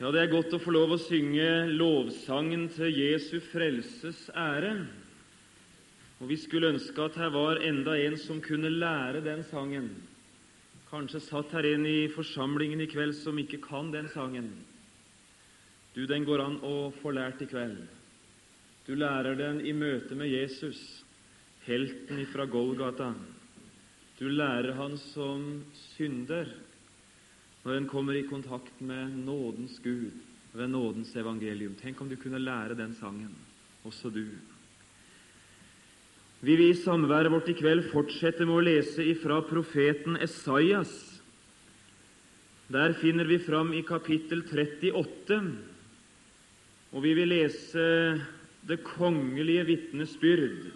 Ja, det er godt å få lov å synge lovsangen til Jesu frelses ære. Og vi skulle ønske at her var enda en som kunne lære den sangen. Kanskje satt her en i forsamlingen i kveld som ikke kan den sangen. Du, den går an å få lært i kveld. Du lærer den i møte med Jesus, helten ifra Golgata. Du lærer han som synder når en kommer i kontakt med nådens Gud ved nådens evangelium. Tenk om du kunne lære den sangen, også du. Vi vil i samværet vårt i kveld fortsette med å lese ifra profeten Esaias. Der finner vi fram i kapittel 38, og vi vil lese det kongelige vitnesbyrd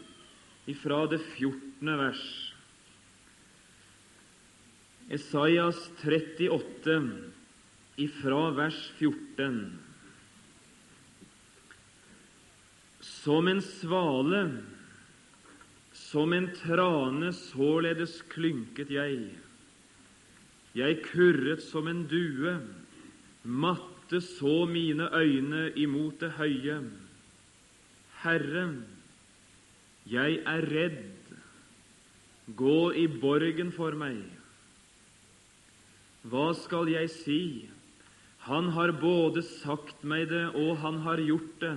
ifra det 14. vers. Esaias 38, ifra vers 14. Som en svale, som en trane, således klynket jeg. Jeg kurret som en due, matte så mine øyne imot det høye. Herre, jeg er redd, gå i borgen for meg. Hva skal jeg si? Han har både sagt meg det, og han har gjort det.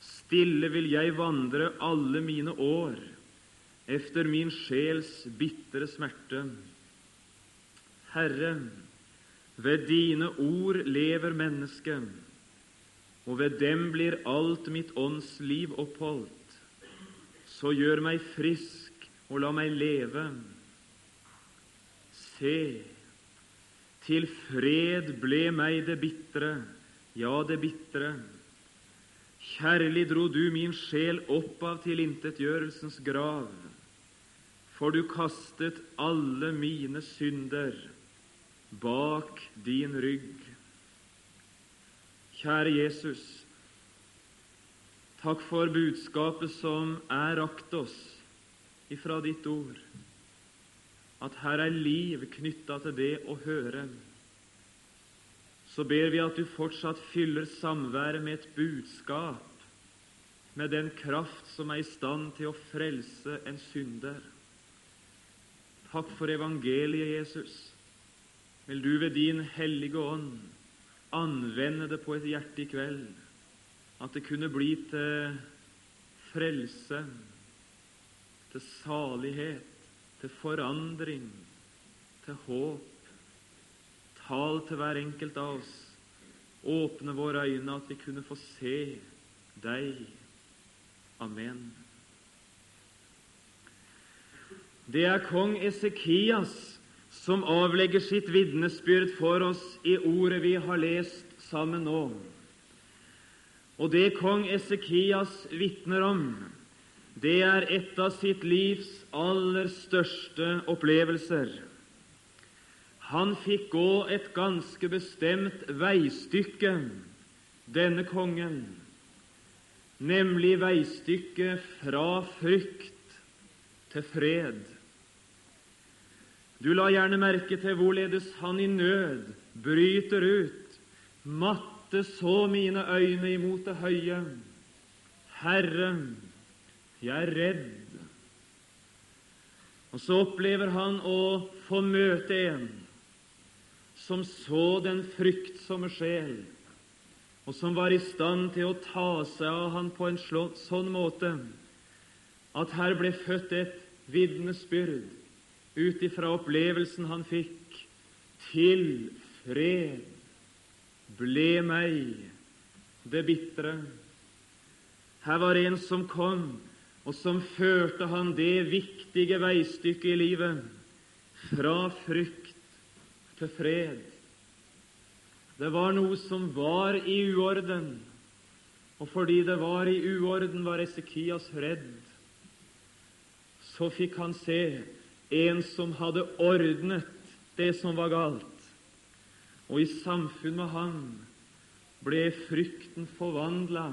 Stille vil jeg vandre alle mine år, efter min sjels bitre smerte. Herre, ved dine ord lever mennesket, og ved dem blir alt mitt åndsliv oppholdt. Så gjør meg frisk og la meg leve. Se, til fred ble meg det bitre, ja, det bitre. Kjærlig dro du min sjel opp av tilintetgjørelsens grav, for du kastet alle mine synder bak din rygg. Kjære Jesus, takk for budskapet som er rakt oss ifra ditt ord at her er liv knytta til det å høre, så ber vi at du fortsatt fyller samværet med et budskap, med den kraft som er i stand til å frelse en synder. Takk for evangeliet, Jesus. Vil du ved din hellige ånd anvende det på et hjerte i kveld, at det kunne bli til frelse, til salighet, til forandring, til håp. Tal til hver enkelt av oss. Åpne våre øyne, at vi kunne få se deg. Amen. Det er kong Esekias som avlegger sitt vitnesbyrd for oss i ordet vi har lest sammen nå. Og det kong Esekias vitner om, det er et av sitt livs aller største opplevelser. Han fikk gå et ganske bestemt veistykke, denne kongen, nemlig veistykket fra frykt til fred. Du la gjerne merke til hvorledes han i nød bryter ut. Matte så mine øyne imot det høye. Herre, jeg er redd. Og så opplever han å få møte en som så den fryktsomme sjel, og som var i stand til å ta seg av han på en sånn måte at her ble født et vitnesbyrd ut ifra opplevelsen han fikk. Til fred ble meg det bitre. Her var en som kom og som førte han det viktige veistykket i livet fra frykt til fred. Det var noe som var i uorden, og fordi det var i uorden, var Esekias redd. Så fikk han se en som hadde ordnet det som var galt, og i samfunn med han ble frykten forvandla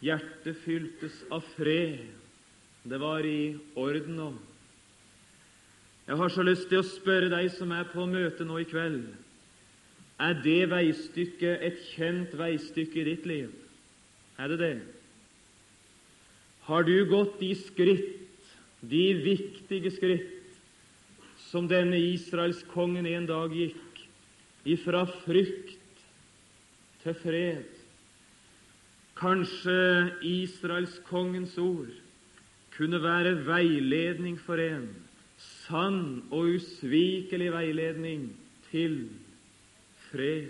Hjertet fyltes av fred. Det var i orden nå. Jeg har så lyst til å spørre deg som er på møte nå i kveld. Er det veistykket et kjent veistykke i ditt liv? Er det det? Har du gått de skritt, de viktige skritt, som denne israelskongen en dag gikk, ifra frykt til fred? Kanskje israelskongens ord kunne være veiledning for en, sann og usvikelig veiledning til fred.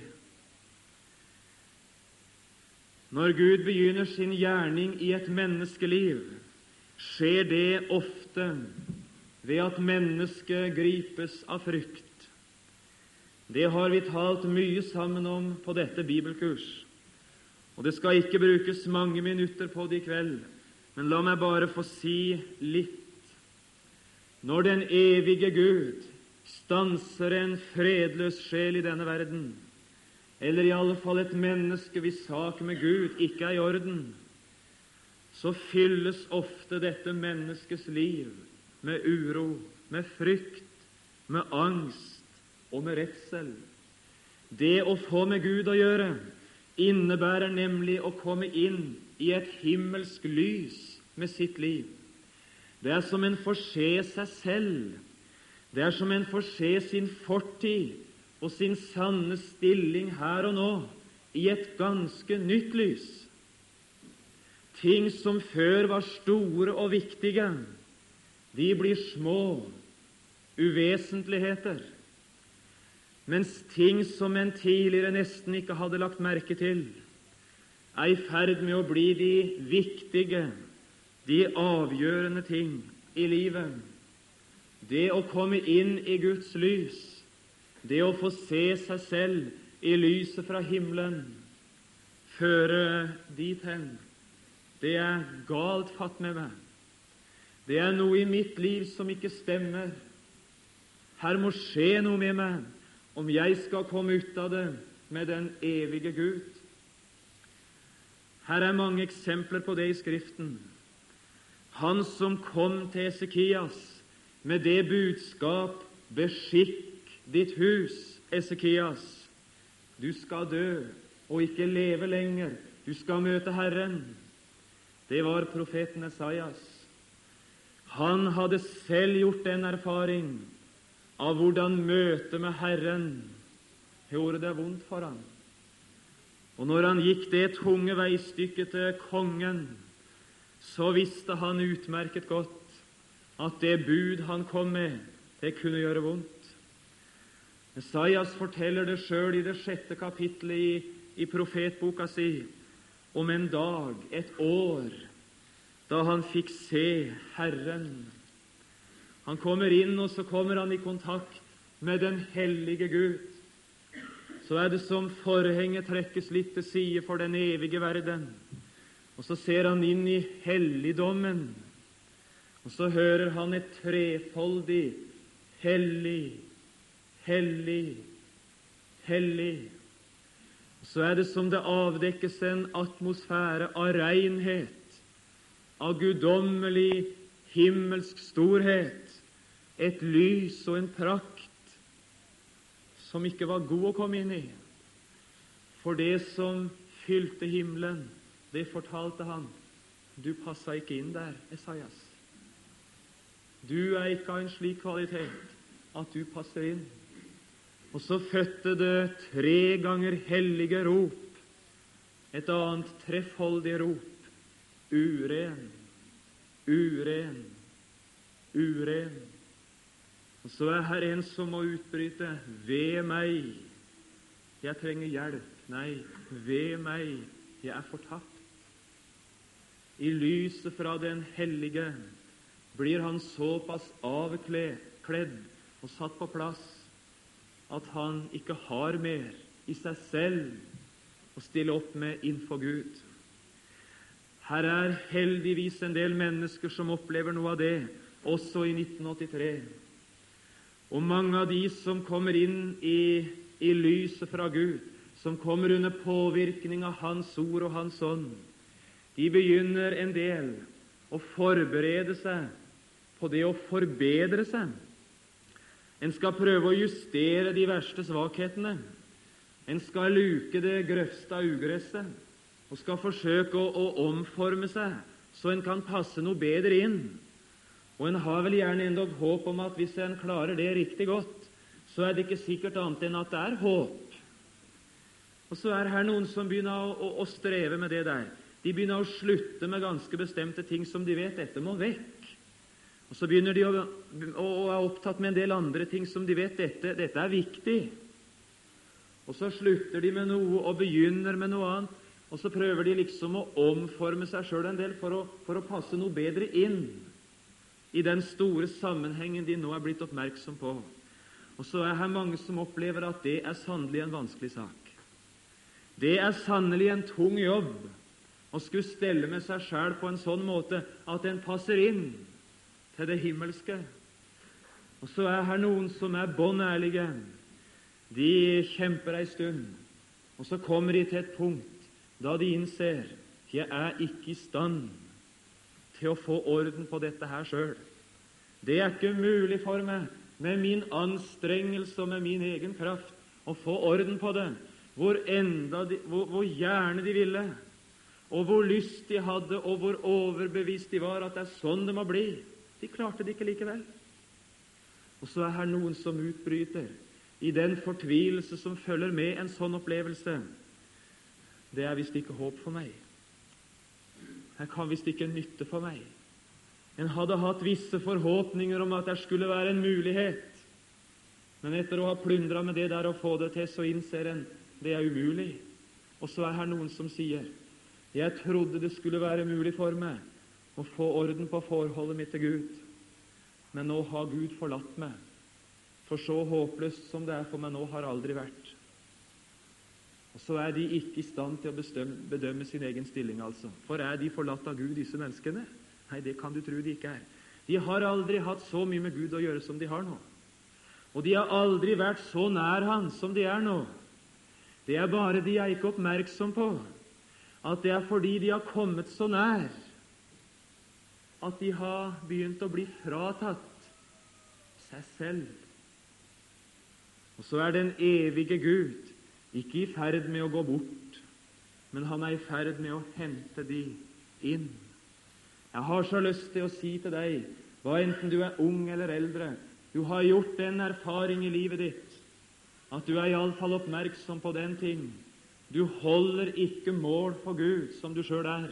Når Gud begynner sin gjerning i et menneskeliv, skjer det ofte ved at mennesket gripes av frykt. Det har vi talt mye sammen om på dette bibelkurs, og det skal ikke brukes mange minutter på det i kveld, men la meg bare få si litt. Når den evige Gud stanser en fredløs sjel i denne verden, eller i alle fall et menneske hvis sak med Gud ikke er i orden, så fylles ofte dette menneskets liv med uro, med frykt, med angst og med redsel. Det å få med Gud å gjøre innebærer nemlig å komme inn i et himmelsk lys med sitt liv. Det er som en får se seg selv det er som en får se sin fortid og sin sanne stilling her og nå i et ganske nytt lys. Ting som før var store og viktige, de blir små, uvesentligheter, mens ting som en tidligere nesten ikke hadde lagt merke til, er i ferd med å bli de viktige, de avgjørende ting i livet. Det å komme inn i Guds lys, det å få se seg selv i lyset fra himmelen, føre dit hen, det er galt fatt med meg. Det er noe i mitt liv som ikke stemmer. Her må skje noe med meg om jeg skal komme ut av det med den evige Gud. Her er mange eksempler på det i Skriften. Han som kom til Esekias med det budskap Beskikk ditt hus, Esekias. Du skal dø og ikke leve lenger. Du skal møte Herren. Det var profeten Esaias. Han hadde selv gjort den erfaring av hvordan møtet med Herren gjorde det vondt for ham. Og når han gikk det tunge veistykket til kongen, så visste han utmerket godt at det bud han kom med, det kunne gjøre vondt. Messias forteller det sjøl i det sjette kapittelet i, i profetboka si om en dag, et år, da han fikk se Herren. Han kommer inn, og så kommer han i kontakt med den hellige Gud. Så er det som forhenget trekkes litt til side for den evige verden, og så ser han inn i helligdommen og så hører han et trefoldig hellig, hellig, hellig. Og så er det som det avdekkes en atmosfære av renhet, av guddommelig, himmelsk storhet, et lys og en prakt som ikke var god å komme inn i. For det som fylte himmelen, det fortalte han. Du passa ikke inn der, Esaias. Du er ikke av en slik kvalitet at du passer inn. Og så fødte det tre ganger hellige rop, et annet trefoldig rop. Uren, uren, uren. Og så er her en som må utbryte ved meg. Jeg trenger hjelp. Nei, ved meg. Jeg er fortapt. I lyset fra Den hellige blir han såpass avkledd og satt på plass at han ikke har mer i seg selv å stille opp med innenfor Gud. Her er heldigvis en del mennesker som opplever noe av det, også i 1983. Og mange av de som kommer inn i, i lyset fra Gud, som kommer under påvirkning av Hans ord og Hans ånd, de begynner en del å forberede seg på det å forbedre seg. En skal prøve å justere de verste svakhetene. En skal luke det grøvste av ugresset og skal forsøke å, å, omforme seg så en kan passe noe bedre inn. Og en har vel gjerne endog håp om at hvis en klarer det riktig godt, så er det ikke sikkert annet enn at det er håp. Og så er her noen som begynner å, å, å streve med det der. De begynner å slutte med ganske bestemte ting som de vet dette må vekk. Og Så begynner de å, å, er opptatt med en del andre ting som de vet dette, dette er viktig. Og Så slutter de med noe og begynner med noe annet. Og så prøver de liksom å omforme seg sjøl en del for å, for å passe noe bedre inn i den store sammenhengen de nå er blitt oppmerksom på. Og så er her mange som opplever at det er sannelig en vanskelig sak. Det er sannelig en tung jobb å skulle stelle med seg sjæl på en sånn måte at en passer inn til det himmelske. Og så er her noen som er bånn ærlige. De kjemper ei stund, og så kommer de til et punkt da de innser jeg er ikke i stand til å få orden på dette her sjøl. Det er ikke mulig for meg med min anstrengelse og med min egen kraft å få orden på det, hvor, de, hvor, hvor gjerne de ville og hvor lyst de hadde, og hvor overbevist de var at det er sånn det må bli. De klarte det ikke likevel. Og så er her noen som utbryter i den fortvilelse som følger med en sånn opplevelse. Det er visst ikke håp for meg. Her kan visst ikke nytte for meg. En hadde hatt visse forhåpninger om at det skulle være en mulighet, men etter å ha plundra med det der og få det til, så innser en det er umulig. Og så er her noen som sier jeg trodde det skulle være mulig for meg å få orden på forholdet mitt til Gud, men nå har Gud forlatt meg. For så håpløst som det er for meg nå, har aldri vært. Og Så er de ikke i stand til å bestemme, bedømme sin egen stilling, altså. For er de forlatt av Gud, disse menneskene? Nei, det kan du tro de ikke er. De har aldri hatt så mye med Gud å gjøre som de har nå. Og de har aldri vært så nær Han som de er nå. Det er bare de er ikke oppmerksom på at det er fordi de har kommet så nær at de har begynt å bli fratatt seg selv. Og så er den evige Gud ikke i ferd med å gå bort, men han er i ferd med å hente de inn. Jeg har så lyst til å si til deg, hva enten du er ung eller eldre, du har gjort den erfaring i livet ditt at du er iallfall oppmerksom på den ting du holder ikke mål for Gud som du sjøl er.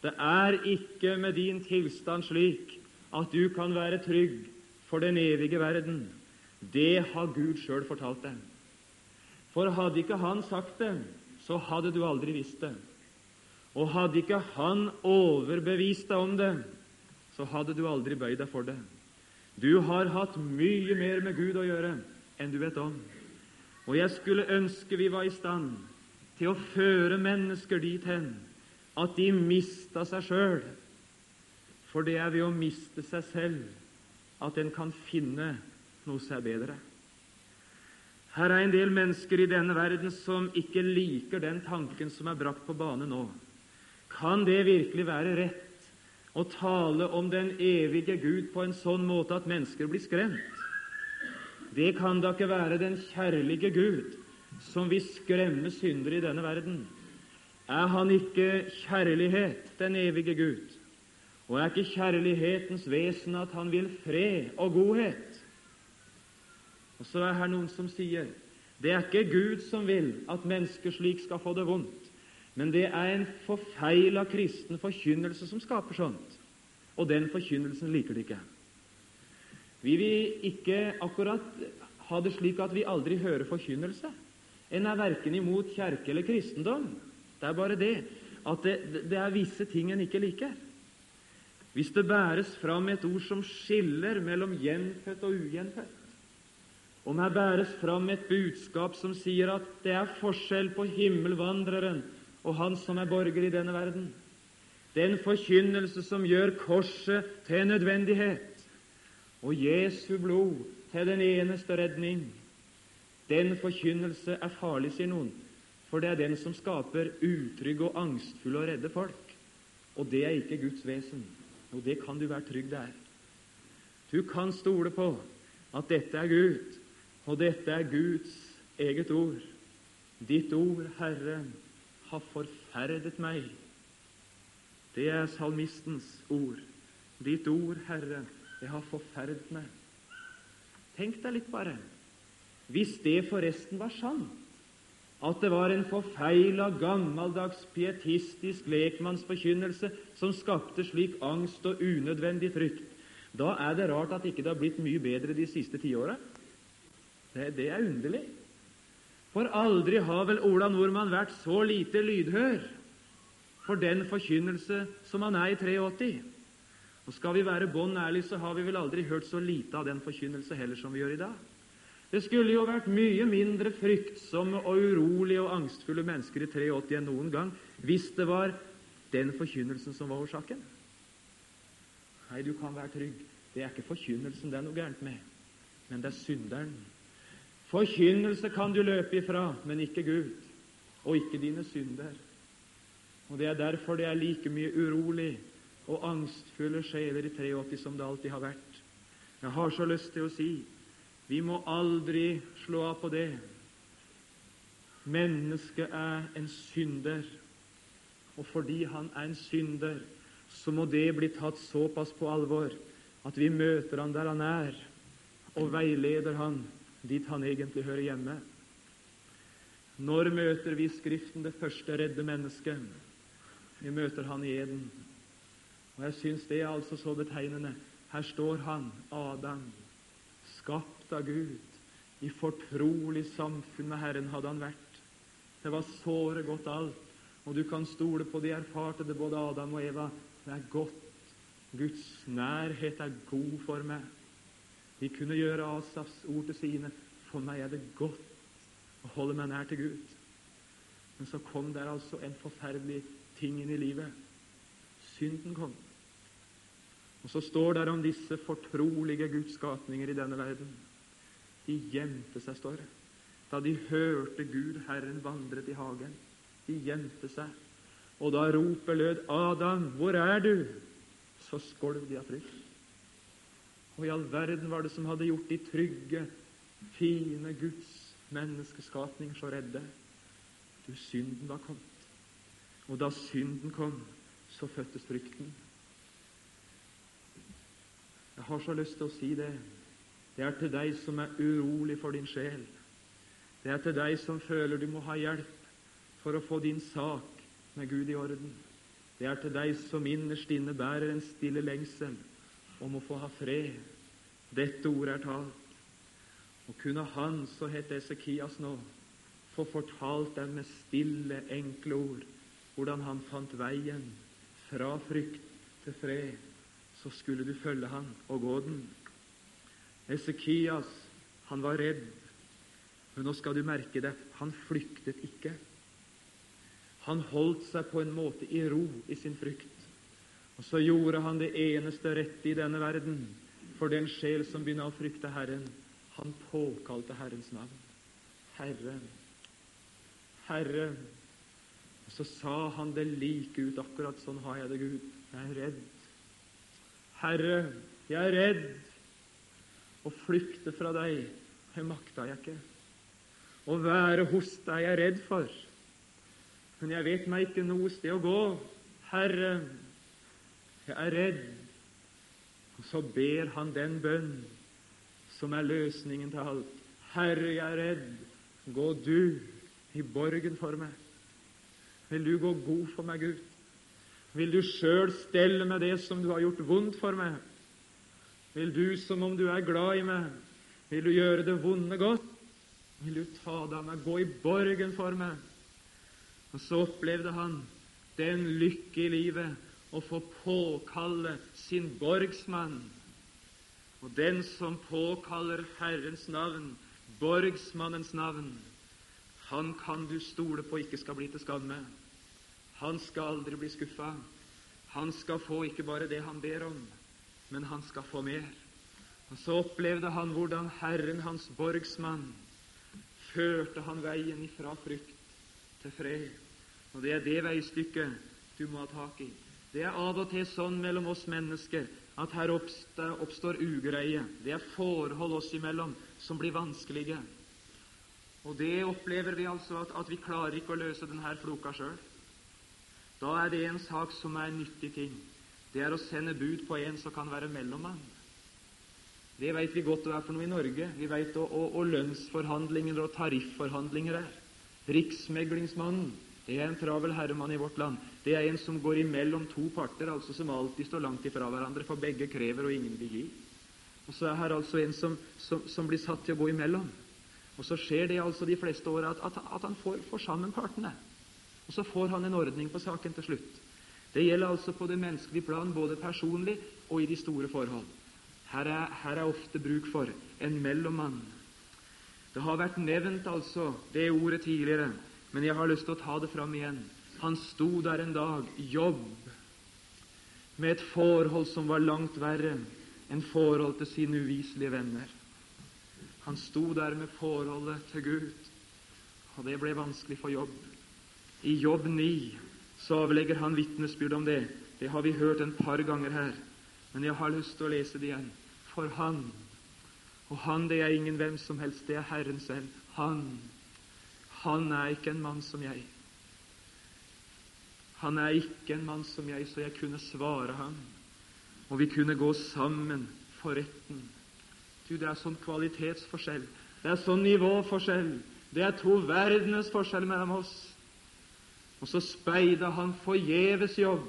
Det er ikke med din tilstand slik at du kan være trygg for den evige verden. Det har Gud sjøl fortalt deg. For hadde ikke Han sagt det, så hadde du aldri visst det. Og hadde ikke Han overbevist deg om det, så hadde du aldri bøyd deg for det. Du har hatt mye mer med Gud å gjøre enn du vet om. Og jeg skulle ønske vi var i stand til å føre mennesker dit hen at de mista seg sjøl. For det er ved å miste seg selv at en kan finne noe seg bedre. Her er en del mennesker i denne verden som ikke liker den tanken som er brakt på bane nå. Kan det virkelig være rett å tale om den evige Gud på en sånn måte at mennesker blir skremt? Det kan da ikke være den kjærlige Gud som vil skremme syndere i denne verden. Er han ikke kjærlighet, den evige Gud? Og er ikke kjærlighetens vesen at han vil fred og godhet? Og så er her noen som sier det er ikke Gud som vil at mennesker slik skal få det vondt, men det er en forfeila kristen forkynnelse som skaper sånt, og den forkynnelsen liker de ikke. Vi vil ikke akkurat ha det slik at vi aldri hører forkynnelse. En er verken imot kjerke eller kristendom. Det er bare det at det, det er visse ting en ikke liker. Hvis det bæres fram et ord som skiller mellom gjenfødt og ugjenfødt, om her bæres fram et budskap som sier at det er forskjell på himmelvandreren og han som er borger i denne verden, den forkynnelse som gjør korset til nødvendighet og Jesu blod til den eneste redning, den forkynnelse er farlig, sier noen, for det er den som skaper utrygge og angstfulle og redde folk. Og det er ikke Guds vesen. Og det kan du være trygg det er. Du kan stole på at dette er Gud, og dette er Guds eget ord. Ditt ord, Herre, har forferdet meg. Det er salmistens ord. Ditt ord, Herre, det har forferdet meg. Tenk deg litt, bare. Hvis det forresten var sant, at det var en forfeila, gammeldags, pietistisk lekmannsforkynnelse som skapte slik angst og unødvendig frykt, da er det rart at ikke det har blitt mye bedre de siste tiåra. Det, det er underlig. For aldri har vel Ola Nordmann vært så lite lydhør for den forkynnelse som han er i 83. Og Skal vi være bånn ærlige, så har vi vel aldri hørt så lite av den forkynnelse heller som vi gjør i dag. Det skulle jo vært mye mindre fryktsomme og urolige og angstfulle mennesker i 83 enn noen gang hvis det var den forkynnelsen som var årsaken. Nei, du kan være trygg. Det er ikke forkynnelsen det er noe gærent med, men det er synderen Forkynnelse kan du løpe ifra, men ikke Gud, og ikke dine synder. Og Det er derfor det er like mye urolig og angstfulle sjeler i 83 som det alltid har vært. Jeg har så lyst til å si vi må aldri slå av på det. Mennesket er en synder, og fordi han er en synder, så må det bli tatt såpass på alvor at vi møter han der han er, og veileder han dit han egentlig hører hjemme. Når møter vi Skriften, det første redde mennesket? Vi møter han i eden. Og Jeg syns det er altså så betegnende. Her står han, Adam, skapt av Gud. I fortrolig samfunn med Herren hadde han vært. Det var såre godt alt, og du kan stole på de erfarte det, både Adam og Eva. Det er godt. Guds nærhet er god for meg. De kunne gjøre Asafs ord til sine. For meg er det godt å holde meg nær til Gud. Men så kom der altså en forferdelig ting inn i livet. Synden kom. Og så står der om disse fortrolige gudsskapninger i denne verden. De gjemte seg, står det, da de hørte Gud, Herren, vandret i hagen. De gjemte seg. Og da ropet lød, 'Adam, hvor er du?' Så skolv de av frykt. Og i all verden var det som hadde gjort de trygge, fine Guds menneskeskapninger så redde? Du, synden var kommet. Og da synden kom, så fødtes frykten. Jeg har så lyst til å si det. Det er til deg som er urolig for din sjel. Det er til deg som føler du må ha hjelp for å få din sak med Gud i orden. Det er til deg som innerst inne bærer en stille lengsel om å få ha fred. Dette ordet er talt. Og kunne han, så het Esekias nå, få fortalt dem med stille, enkle ord hvordan han fant veien fra frykt til fred, så skulle du følge han og gå den. Esekias, han var redd, men nå skal du merke det, han flyktet ikke. Han holdt seg på en måte i ro i sin frykt. Og så gjorde han det eneste rette i denne verden for den sjel som begynner å frykte Herren. Han påkalte Herrens navn. Herre, Herre. Og så sa han det like ut. Akkurat sånn har jeg det, Gud. Jeg er redd. Herre, jeg er redd. Å flykte fra deg, det makta jeg ikke. Å være hos deg er jeg redd for. Men jeg vet meg ikke noe sted å gå. Herre, jeg er redd. Og så ber han den bønn som er løsningen til alt. Herre, jeg er redd. Gå du i borgen for meg. Vil du gå god for meg, Gud? Vil du sjøl stelle med det som du har gjort vondt for meg? Vil du, som om du er glad i meg, vil du gjøre det vonde godt? Vil du ta deg av meg, gå i borgen for meg? Og så opplevde han den lykke i livet å få påkalle sin borgsmann. Og den som påkaller Herrens navn, borgsmannens navn, han kan du stole på ikke skal bli til skamme. Han skal aldri bli skuffa. Han skal få ikke bare det han ber om, men han skal få mer. Og Så opplevde han hvordan Herren, hans borgsmann, førte han veien ifra frykt til fred. Og det er det veistykket du må ha tak i. Det er av og til sånn mellom oss mennesker at her oppstår, ugreie. Det er forhold oss imellom som blir vanskelige. Og det opplever vi altså at, at vi klarer ikke å løse denne floka sjøl. Da er det en sak som er en nyttig ting. Det er å sende bud på en som kan være mellommann. Det vet vi godt hva er for noe i Norge. Vi vet hva lønnsforhandlinger og tarifforhandlinger er. Riksmeglingsmannen er en travel herremann i vårt land. Det er en som går imellom to parter, altså som alltid står langt ifra hverandre, for begge krever og ingen vil gi. Og så er her altså en som, som, som blir satt til å gå imellom. Og så skjer det altså de fleste åra at, at, at han får, får, sammen partene. Og så får han en ordning på saken til slutt. Det gjelder altså på det menneskelige plan, både personlig og i de store forhold. Her er, her er ofte bruk for en mellommann. Det har vært nevnt altså det ordet tidligere, men jeg har lyst til å ta det fram igjen. Han sto der en dag, jobb, med et forhold som var langt verre enn forhold til sine uviselige venner. Han sto der med forholdet til Gud, og det ble vanskelig for Jobb. I Jobb 9 så avlegger han vitnesbyrd om det. Det har vi hørt en par ganger her, men jeg har lyst til å lese det igjen. For han, og han det er ingen hvem som helst, det er Herren selv, han, han er ikke en mann som jeg. Han er ikke en mann som jeg, så jeg kunne svare ham, og vi kunne gå sammen for retten. Du, det er sånn kvalitetsforskjell. Det er sånn nivåforskjell. Det er to verdenes forskjell mellom oss. Og så speida han forgjeves jobb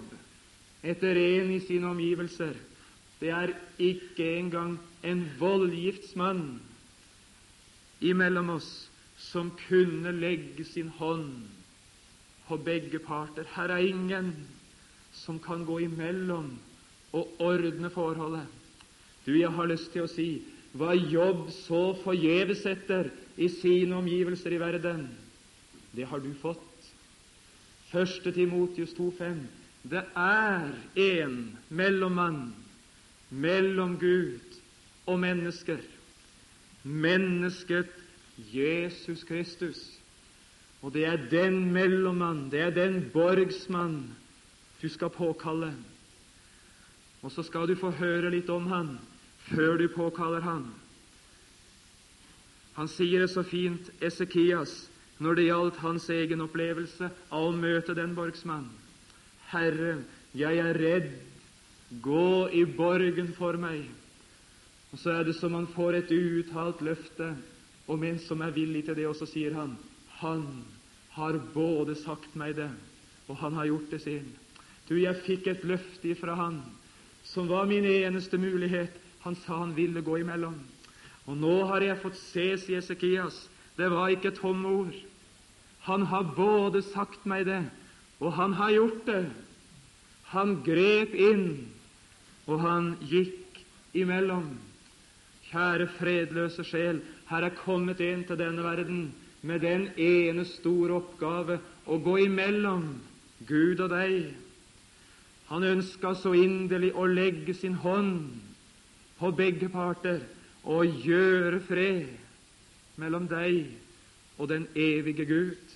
etter en i sine omgivelser. Det er ikke engang en voldgiftsmann imellom oss som kunne legge sin hånd på begge parter. Her er ingen som kan gå imellom og ordne forholdet. Du, jeg har lyst til å si hva Jobb så forgjeves etter i sine omgivelser i verden, det har du fått. Første Timotius 2,5. Det er en mellommann mellom Gud og mennesker. Mennesket Jesus Kristus. Og det er den mellommann, det er den borgsmann du skal påkalle. Og så skal du få høre litt om han før du påkaller han. Han sier det så fint, Esekias, når det gjaldt hans egen opplevelse av å møte den borgsmann. Herre, jeg er redd, gå i borgen for meg. Og så er det som han får et uuttalt løfte om en som er villig til det, og så sier han, han har både sagt meg det, og han har gjort det sin. Du, jeg fikk et løfte ifra han, som var min eneste mulighet han sa han ville gå imellom. Og nå har jeg fått se, sier Esekias, det var ikke tomme ord. Han har både sagt meg det, og han har gjort det. Han grep inn, og han gikk imellom. Kjære fredløse sjel, her er kommet en til denne verden med den ene store oppgave å gå imellom Gud og deg. Han ønska så inderlig å legge sin hånd på begge parter og gjøre fred mellom deg og den evige Gud.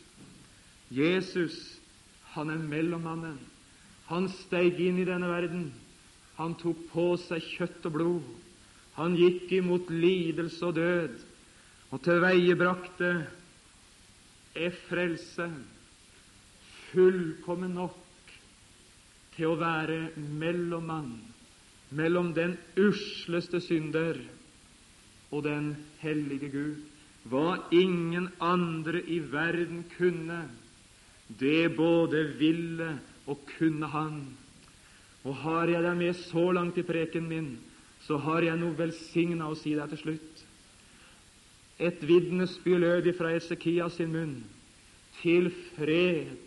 Jesus, han er mellommannen. Han steig inn i denne verden. Han tok på seg kjøtt og blod. Han gikk imot lidelse og død og tilveiebrakte er frelse fullkommen nok til å være mellommann mellom den usleste synder og den hellige Gud. Hva ingen andre i verden kunne, det både ville og kunne han. Og har jeg deg med så langt i preken min, så har jeg noe velsigna å si deg til slutt. Et vitnesbyrd lød fra Esekias sin munn. Til fred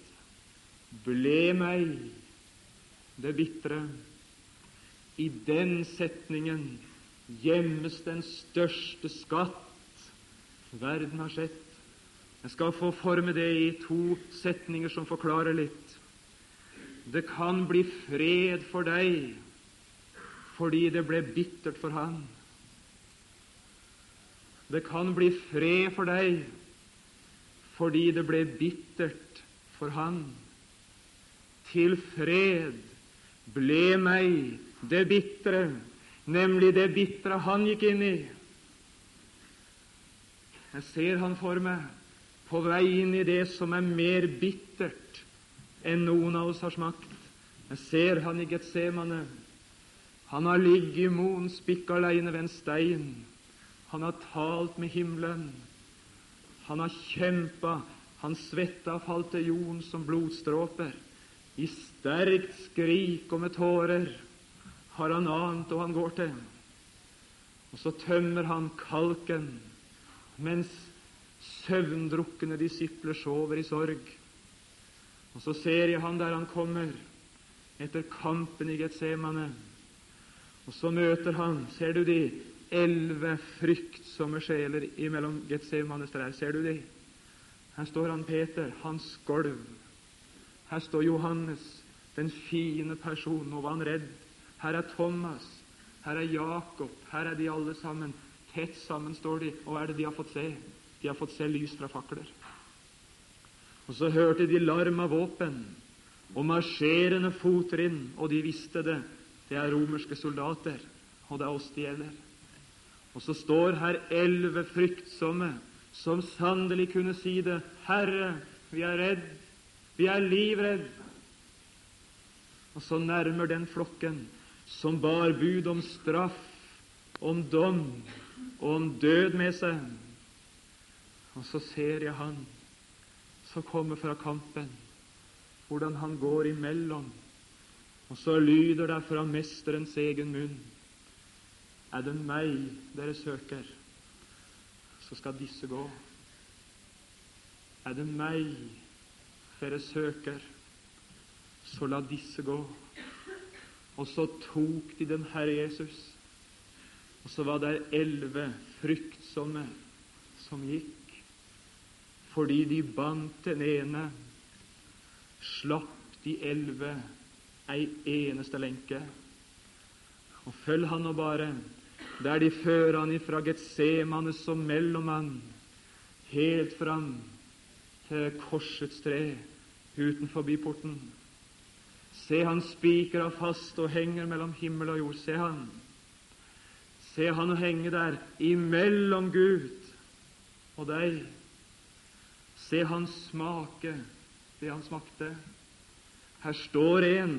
ble meg det bitre i den setningen gjemmes den største skatt verden har sett. Jeg skal få forme det i to setninger som forklarer litt. Det kan bli fred for deg fordi det ble bittert for han. Det kan bli fred for deg fordi det ble bittert for han. Til fred ble meg det bitre, nemlig det bitre han gikk inn i. Jeg ser han for meg på vei inn i det som er mer bittert enn noen av oss har smakt. Jeg ser han i Getsemane. Han har ligget i moen spikk alene ved en stein. Han har talt med himmelen. Han har kjempa. Han svetta og falt til jorden som blodstråper. I sterkt skrik og med tårer har han ant og han går til. Og så tømmer han kalken mens søvndrukne disipler sover i sorg. Og så ser jeg han der han kommer etter kampen i Getsemane. Og så møter han, ser du de, elleve fryktsomme sjeler imellom Getsemanes trær. Ser du de? Her står han Peter, hans gulv. Her står Johannes, den fine personen. Nå var han redd. Her er Thomas. Her er Jakob. Her er de alle sammen. Tett sammen står de. Og hva er det de har fått se? De har fått se lys fra fakler. Og så hørte de larm av våpen og marsjerende fottrinn, og de visste det. Det er romerske soldater, og det er oss det gjelder. Og så står her elleve fryktsomme som sannelig kunne si det. Herre, vi er redd, vi er livredd. Og så nærmer den flokken som bar bud om straff, om dom og om død med seg. Og så ser jeg han som kommer fra kampen, hvordan han går imellom. Og så lyder det fra mesterens egen munn Er det meg dere søker, så skal disse gå. Er det meg dere søker, så la disse gå. Og så tok de den Herre Jesus, og så var det elleve fryktsomme som gikk, fordi de bandt den ene, slapp de elleve ei eneste lenke. Og følg han nå bare, der de fører han ifra Getsemane som mellommann, helt fram til korsets tre utenfor byporten. Se, han spikra fast og henger mellom himmel og jord. Se han. Se han henge der imellom Gud og deg. Se han smake det han smakte. Her står en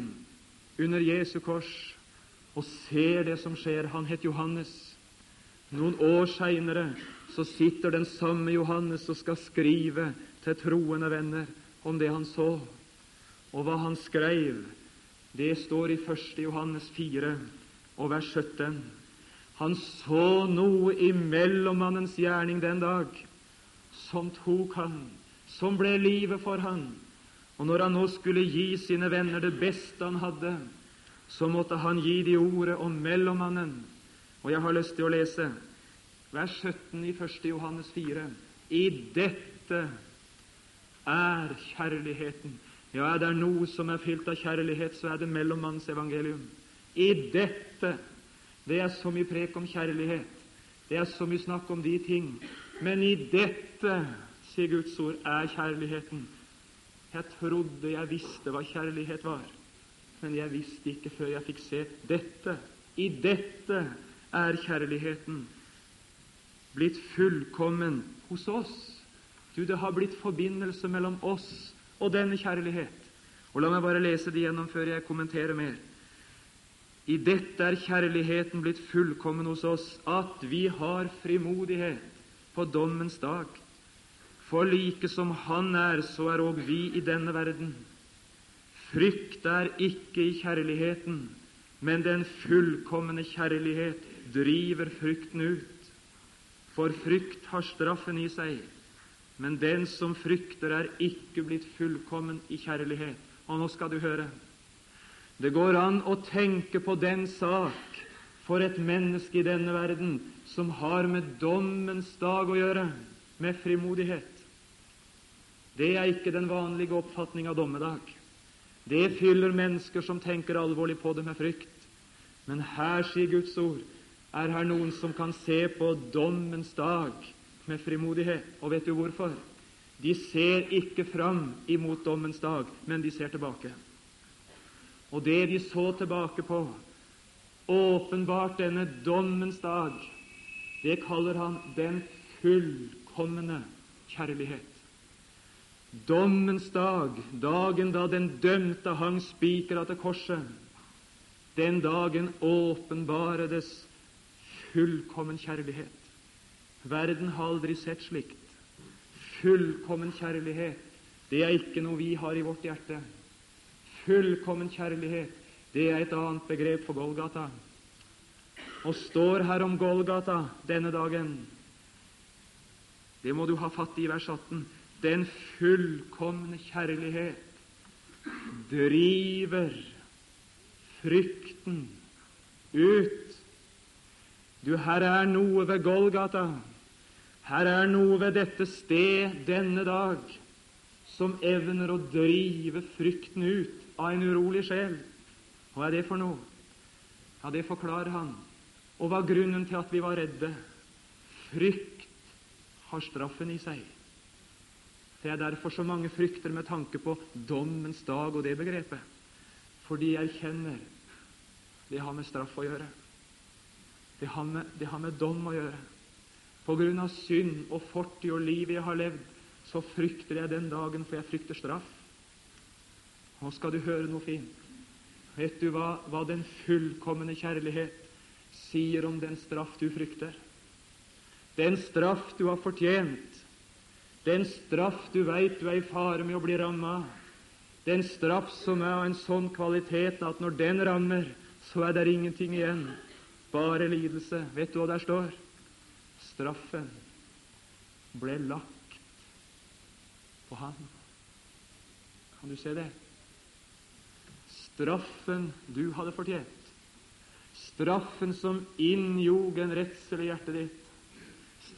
under Jesu kors og ser det som skjer. Han het Johannes. Noen år seinere sitter den samme Johannes og skal skrive til troende venner om det han så. Og hva han skrev, det står i 1. Johannes 4 og vers 17. Han så noe i mellommannens gjerning den dag som tok han, som ble livet for han. Og når han nå skulle gi sine venner det beste han hadde, så måtte han gi de ordet om mellommannen. Og jeg har lyst til å lese vers 17 i 1. Johannes 4. I dette er kjærligheten. Ja, er det noe som er fylt av kjærlighet, så er det mellommannens evangelium. I dette Det er så mye prek om kjærlighet. Det er så mye snakk om de ting. Men i dette, sier Guds ord, er kjærligheten. Jeg trodde jeg visste hva kjærlighet var, men jeg visste ikke før jeg fikk se dette. I dette er kjærligheten blitt fullkommen hos oss. Du, det har blitt forbindelse mellom oss og denne kjærlighet. Og La meg bare lese det gjennom før jeg kommenterer mer. I dette er kjærligheten blitt fullkommen hos oss, at vi har frimodighet på dommens dag. For like som Han er, så er òg vi i denne verden. Frykt er ikke i kjærligheten, men den fullkomne kjærlighet driver frykten ut. For frykt har straffen i seg, men den som frykter, er ikke blitt fullkommen i kjærlighet. Og nå skal du høre. Det går an å tenke på den sak for et menneske i denne verden som har med dommens dag å gjøre, med frimodighet. Det er ikke den vanlige oppfatning av dommedag. Det fyller mennesker som tenker alvorlig på det, med frykt. Men her, sier Guds ord, er her noen som kan se på dommens dag med frimodighet. Og vet du hvorfor? De ser ikke fram imot dommens dag, men de ser tilbake. Og det de så tilbake på, åpenbart denne dommens dag, det kaller han den fullkomne kjærlighet. Dommens dag, dagen da den dømte hang spikra til korset, den dagen åpenbaredes fullkommen kjærlighet. Verden har aldri sett slikt. Fullkommen kjærlighet, det er ikke noe vi har i vårt hjerte. Fullkommen kjærlighet, det er et annet begrep for Golgata. Og står her om Golgata denne dagen, det må du ha fatt i vers 18. Den fullkomne kjærlighet driver frykten ut. Du, her er noe ved Golgata, her er noe ved dette sted denne dag som evner å drive frykten ut av en urolig sjel. Hva er det for noe? Ja, Det forklarer han. Og hva er grunnen til at vi var redde? Frykt har straffen i seg. Det er derfor så mange frykter med tanke på dommens dag og det begrepet. For de erkjenner det har med straff å gjøre. Det har med, det har med dom å gjøre. På grunn av synd og fortid og livet jeg har levd, så frykter jeg den dagen, for jeg frykter straff. Nå skal du høre noe fint. Vet du hva, hva den fullkomne kjærlighet sier om den straff du frykter? Den straff du har fortjent, den straff du veit du er i fare med å bli ramma, den straff som er av en sånn kvalitet at når den rammer, så er det ingenting igjen, bare lidelse. Vet du hva der står? Straffen ble lagt på ham. Kan du se det? Straffen du hadde fortjent, straffen som innjog en redsel i hjertet ditt,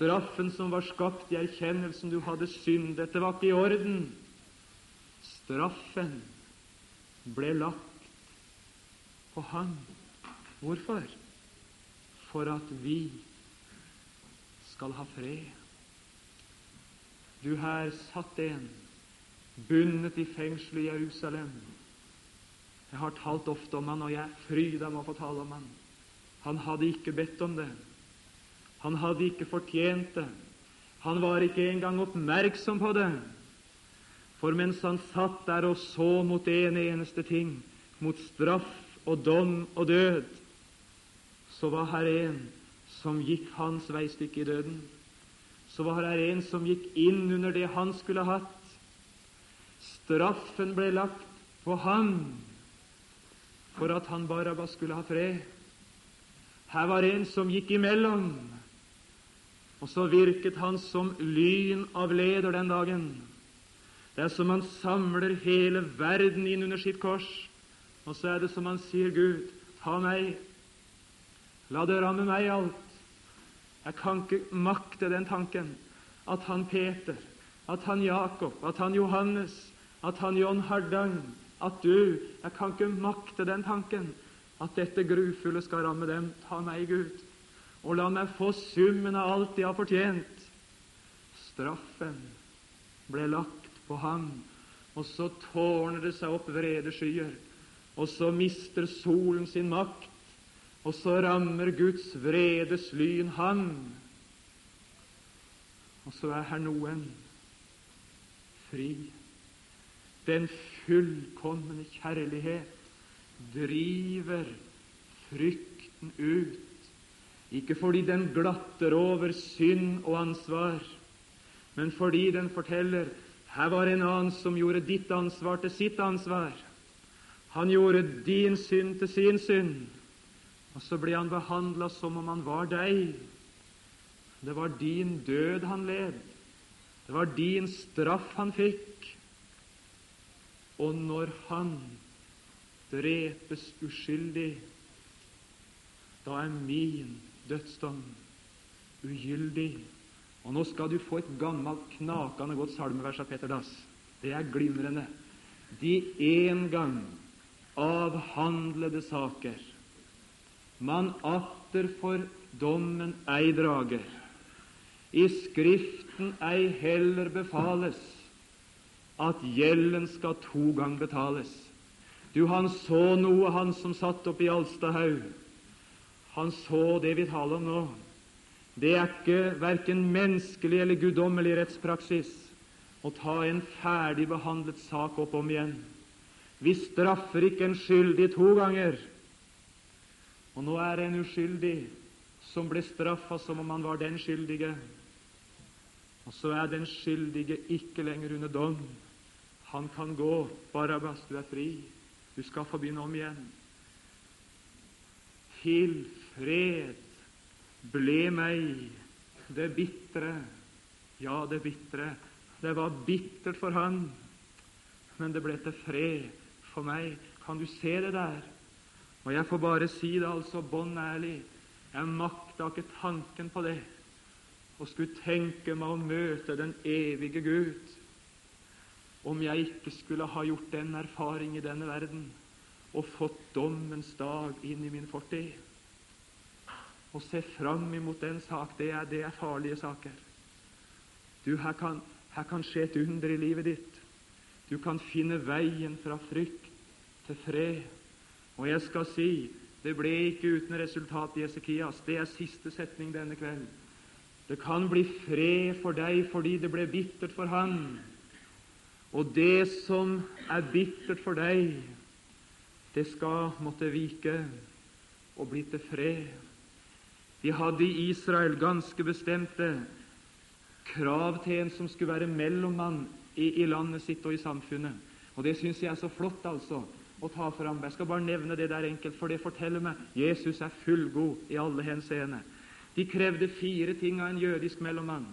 Straffen som var skapt i erkjennelsen du hadde synd. Dette var ikke i orden. Straffen ble lagt på ham. Hvorfor? For at vi skal ha fred. Du, her satt en bundet i fengsel i Jerusalem. Jeg har talt ofte om han, og jeg fryder meg å få tale om han. Han hadde ikke bedt om det. Han hadde ikke fortjent det. Han var ikke engang oppmerksom på det. For mens han satt der og så mot en eneste ting, mot straff og dom og død, så var her en som gikk hans veistykke i døden. Så var her en som gikk inn under det han skulle hatt. Straffen ble lagt på ham for at han Barabas skulle ha fred. Her var en som gikk imellom og så virket han som lyn av leder den dagen. Det er som han samler hele verden inn under sitt kors. Og så er det som han sier, Gud, ta meg. La det ramme meg alt. Jeg kan ikke makte den tanken at han Peter, at han Jakob, at han Johannes, at han John Hardang, at du Jeg kan ikke makte den tanken at dette grufulle skal ramme dem. Ta meg, Gud og la meg få summen av alt de har fortjent. Straffen ble lagt på ham, og så tårner det seg opp vredeskyer, og så mister solen sin makt, og så rammer Guds vredes lyn ham. Og så er her noen fri. Den fullkomne kjærlighet driver frykten ut ikke fordi den glatter over synd og ansvar, men fordi den forteller her var en annen som gjorde ditt ansvar til sitt ansvar. Han gjorde din synd til sin synd, og så ble han behandla som om han var deg. Det var din død han led. Det var din straff han fikk. Og når han drepes uskyldig, da er min dødsdom, ugyldig. Og nå skal du få et gammelt, knakende godt salmevers av Peter Dass. Det er glimrende. De en gang avhandlede saker man atter for dommen ei drager. I Skriften ei heller befales at gjelden skal to gang betales. Du, han så noe, han som satt oppe i Alstahaug han så det vi taler om nå. Det er ikke verken menneskelig eller guddommelig rettspraksis. å ta en ferdig behandlet sak opp om igjen. Vi straffer ikke en skyldig to ganger. Og nå er det en uskyldig som ble straffa som om han var den skyldige. Og så er den skyldige ikke lenger under dom. Han kan gå. Barabas, du er fri. Du skal få begynne om igjen. Til fred ble meg det bitre, ja, det bitre. Det var bittert for han, men det ble til fred for meg. Kan du se det der? Og jeg får bare si det altså bånn ærlig. Jeg makta ikke tanken på det, og skulle tenke meg å møte den evige Gud om jeg ikke skulle ha gjort den erfaring i denne verden og fått dommens dag inn i min fortid. Å se fram imot den sak, det er, det er farlige saker. Du, her kan, her kan skje et under i livet ditt. Du kan finne veien fra frykt til fred. Og jeg skal si det ble ikke uten resultat i Esekias. Det er siste setning denne kvelden. Det kan bli fred for deg fordi det ble bittert for han. Og det som er bittert for deg, det skal måtte vike og bli til fred. De hadde i Israel ganske bestemte krav til en som skulle være mellommann i, i landet sitt og i samfunnet. Og Det syns jeg er så flott altså å ta fram. Jeg skal bare nevne det der enkelt, for det forteller meg Jesus er fullgod i alle henseende. De krevde fire ting av en jødisk mellommann.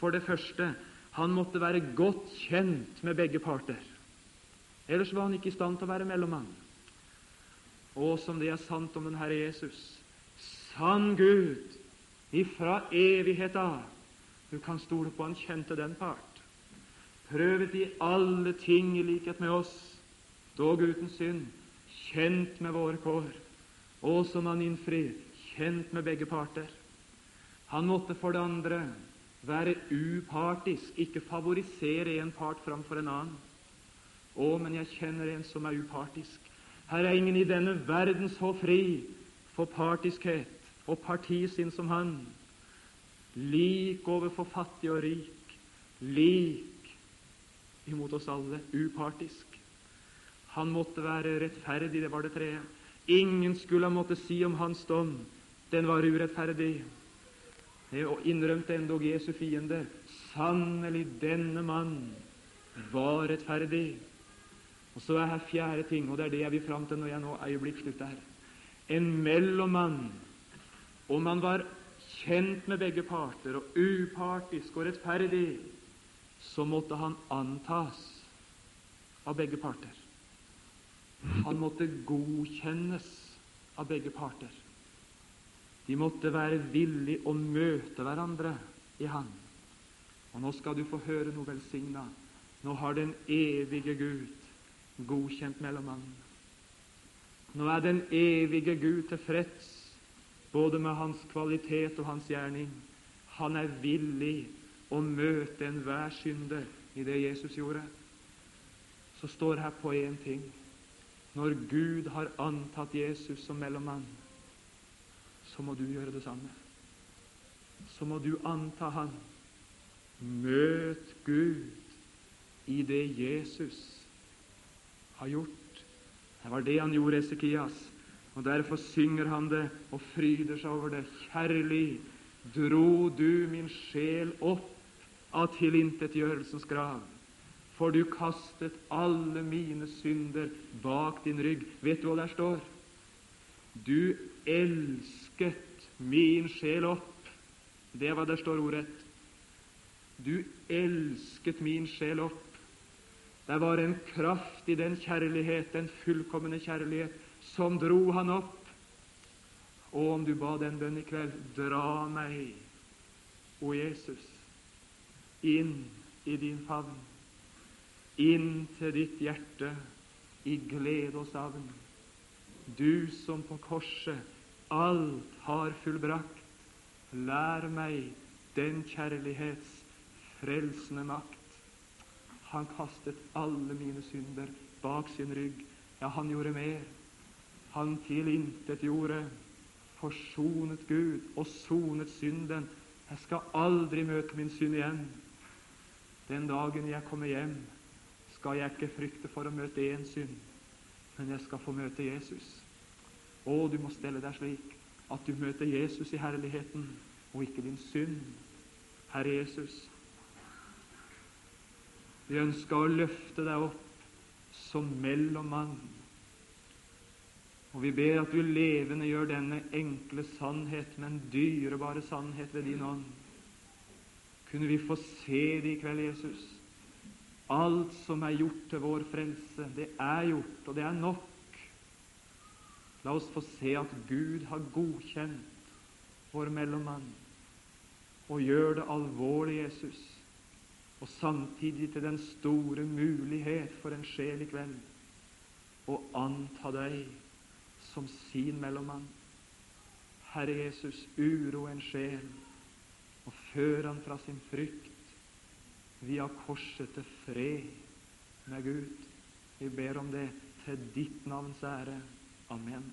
For det første han måtte være godt kjent med begge parter. Ellers var han ikke i stand til å være mellommann. Og som det er sant om den Herre Jesus sann Gud ifra evighet av. Du kan stole på han kjente den part. Prøvet i alle ting i likhet med oss, dog uten synd, kjent med våre kår. Og som han innfrir, kjent med begge parter. Han måtte for det andre være upartisk, ikke favorisere en part framfor en annen. Å, men jeg kjenner en som er upartisk. Her er ingen i denne verden så fri for partiskhet og parti sin som han. Lik overfor fattig og rik, lik imot oss alle, upartisk. Han måtte være rettferdig, det var det tredje. Ingen skulle ha måttet si om hans dom den var urettferdig. Og innrømte endog Jesu fiende sannelig, denne mann var rettferdig. Og så er her fjerde ting, og det er det jeg vil fram til når jeg nå øyeblikk slutter. En mellommann om han var kjent med begge parter og upartisk og rettferdig, så måtte han antas av begge parter. Han måtte godkjennes av begge parter. De måtte være villige å møte hverandre i Han. Og nå skal du få høre noe velsigna. Nå har den evige Gud godkjent mellommannen. Nå er den evige Gud tilfreds både med hans kvalitet og hans gjerning. Han er villig å møte enhver synder i det Jesus gjorde. Så står her på én ting når Gud har antatt Jesus som mellommann, så må du gjøre det samme. Så må du anta Han. Møt Gud i det Jesus har gjort. Det var det han gjorde, Esekias. Og Derfor synger han det og fryder seg over det. Kjærlig dro du min sjel opp av tilintetgjørelsens grav, for du kastet alle mine synder bak din rygg. Vet du hva der står? Du elsket min sjel opp. Det hva der står ordrett. Du elsket min sjel opp. Det var en kraft i den kjærlighet, den fullkomne kjærlighet, som dro han opp. Og om du ba den bønn i kveld dra meg, o Jesus, inn i din favn, inn til ditt hjerte i glede og savn. Du som på korset alt har fullbrakt, lær meg den kjærlighets frelsende makt. Han kastet alle mine synder bak sin rygg. Ja, han gjorde mer. Han tilintetgjorde, forsonet Gud og sonet synden. Jeg skal aldri møte min synd igjen. Den dagen jeg kommer hjem, skal jeg ikke frykte for å møte én synd, men jeg skal få møte Jesus. Å, du må stelle deg slik at du møter Jesus i herligheten, og ikke din synd. Herre Jesus, vi ønsker å løfte deg opp som mellommann. Og vi ber at du levende gjør denne enkle sannhet, men dyrebare sannhet ved din ånd. Kunne vi få se det i kveld, Jesus? Alt som er gjort til vår frelse, det er gjort, og det er nok. La oss få se at Gud har godkjent vår mellommann, og gjør det alvorlig, Jesus og samtidig til den store mulighet for en sjel i kveld å anta deg som sin mellommann. Herre Jesus, uro en sjel og før han fra sin frykt via korset til fred med Gud. Vi ber om det til ditt navns ære. Amen.